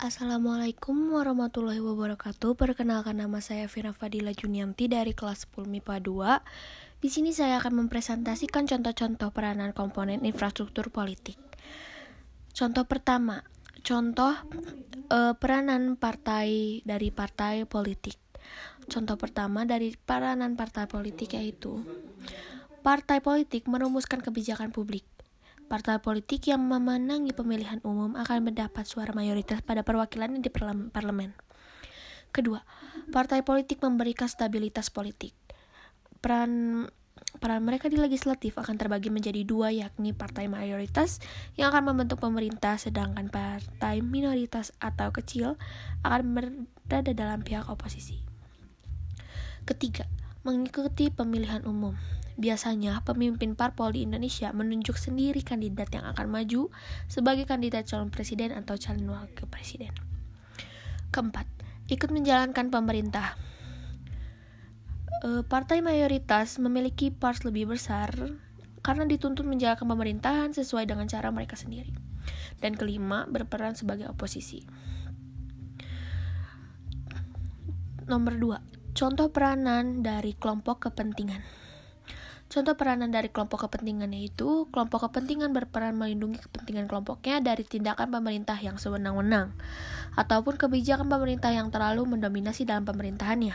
Assalamualaikum warahmatullahi wabarakatuh. Perkenalkan nama saya Vira Fadila Junianti dari kelas 10 MIPA 2. Di sini saya akan mempresentasikan contoh-contoh peranan komponen infrastruktur politik. Contoh pertama, contoh eh, peranan partai dari partai politik. Contoh pertama dari peranan partai politik yaitu partai politik merumuskan kebijakan publik Partai politik yang memenangi pemilihan umum akan mendapat suara mayoritas pada perwakilan di parlemen. Kedua, partai politik memberikan stabilitas politik. Peran peran mereka di legislatif akan terbagi menjadi dua yakni partai mayoritas yang akan membentuk pemerintah sedangkan partai minoritas atau kecil akan berada dalam pihak oposisi. Ketiga, mengikuti pemilihan umum. Biasanya, pemimpin parpol di Indonesia menunjuk sendiri kandidat yang akan maju sebagai kandidat calon presiden atau calon wakil presiden. Keempat, ikut menjalankan pemerintah. E, partai mayoritas memiliki pars lebih besar karena dituntut menjalankan pemerintahan sesuai dengan cara mereka sendiri. Dan kelima, berperan sebagai oposisi. Nomor dua, contoh peranan dari kelompok kepentingan. Contoh peranan dari kelompok kepentingan yaitu kelompok kepentingan berperan melindungi kepentingan kelompoknya dari tindakan pemerintah yang sewenang-wenang ataupun kebijakan pemerintah yang terlalu mendominasi dalam pemerintahannya.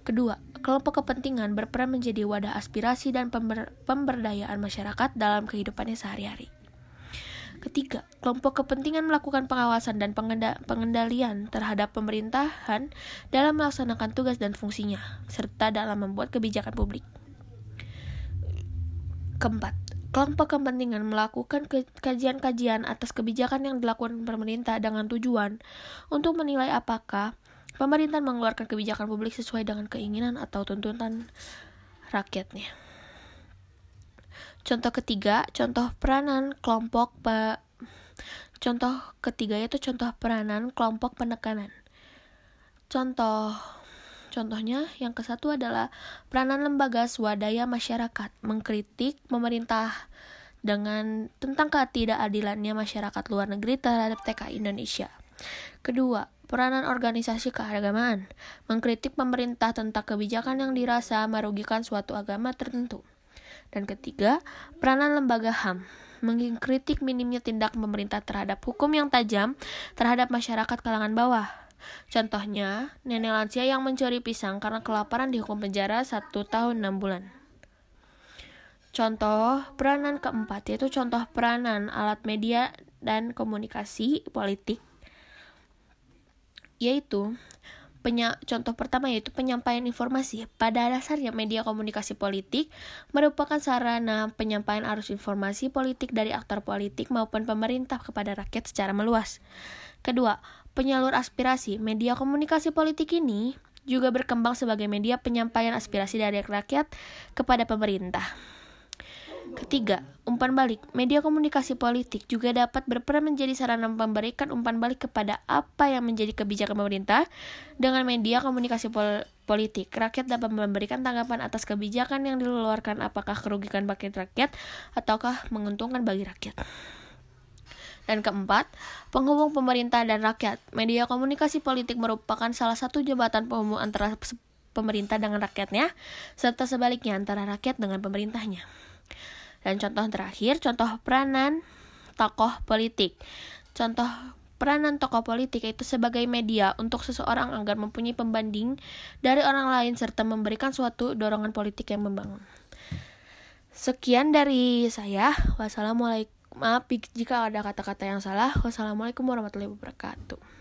Kedua, kelompok kepentingan berperan menjadi wadah aspirasi dan pember pemberdayaan masyarakat dalam kehidupannya sehari-hari. Ketiga, kelompok kepentingan melakukan pengawasan dan pengendalian terhadap pemerintahan dalam melaksanakan tugas dan fungsinya, serta dalam membuat kebijakan publik. Keempat, kelompok kepentingan melakukan kajian-kajian atas kebijakan yang dilakukan pemerintah dengan tujuan untuk menilai apakah pemerintah mengeluarkan kebijakan publik sesuai dengan keinginan atau tuntutan rakyatnya. Contoh ketiga, contoh peranan kelompok pe Contoh ketiga yaitu contoh peranan kelompok penekanan. Contoh Contohnya, yang ke satu adalah peranan lembaga swadaya masyarakat mengkritik pemerintah dengan tentang ketidakadilannya masyarakat luar negeri terhadap TKI Indonesia. Kedua, peranan organisasi keagamaan mengkritik pemerintah tentang kebijakan yang dirasa merugikan suatu agama tertentu. Dan ketiga, peranan lembaga HAM mengkritik minimnya tindak pemerintah terhadap hukum yang tajam terhadap masyarakat kalangan bawah. Contohnya, nenek lansia yang mencuri pisang karena kelaparan dihukum penjara satu tahun enam bulan. Contoh peranan keempat yaitu contoh peranan alat media dan komunikasi politik yaitu Penya, contoh pertama yaitu penyampaian informasi. Pada dasarnya media komunikasi politik merupakan sarana penyampaian arus informasi politik dari aktor politik maupun pemerintah kepada rakyat secara meluas. Kedua, penyalur aspirasi. Media komunikasi politik ini juga berkembang sebagai media penyampaian aspirasi dari rakyat kepada pemerintah. Ketiga, umpan balik. Media komunikasi politik juga dapat berperan menjadi sarana memberikan umpan balik kepada apa yang menjadi kebijakan pemerintah dengan media komunikasi pol politik. Rakyat dapat memberikan tanggapan atas kebijakan yang dikeluarkan apakah kerugikan bagi rakyat ataukah menguntungkan bagi rakyat. Dan keempat, penghubung pemerintah dan rakyat. Media komunikasi politik merupakan salah satu jembatan penghubung antara pemerintah dengan rakyatnya, serta sebaliknya antara rakyat dengan pemerintahnya. Dan contoh terakhir, contoh peranan tokoh politik. Contoh peranan tokoh politik itu sebagai media untuk seseorang agar mempunyai pembanding dari orang lain serta memberikan suatu dorongan politik yang membangun. Sekian dari saya. Wassalamualaikum. Maaf jika ada kata-kata yang salah. Wassalamualaikum warahmatullahi wabarakatuh.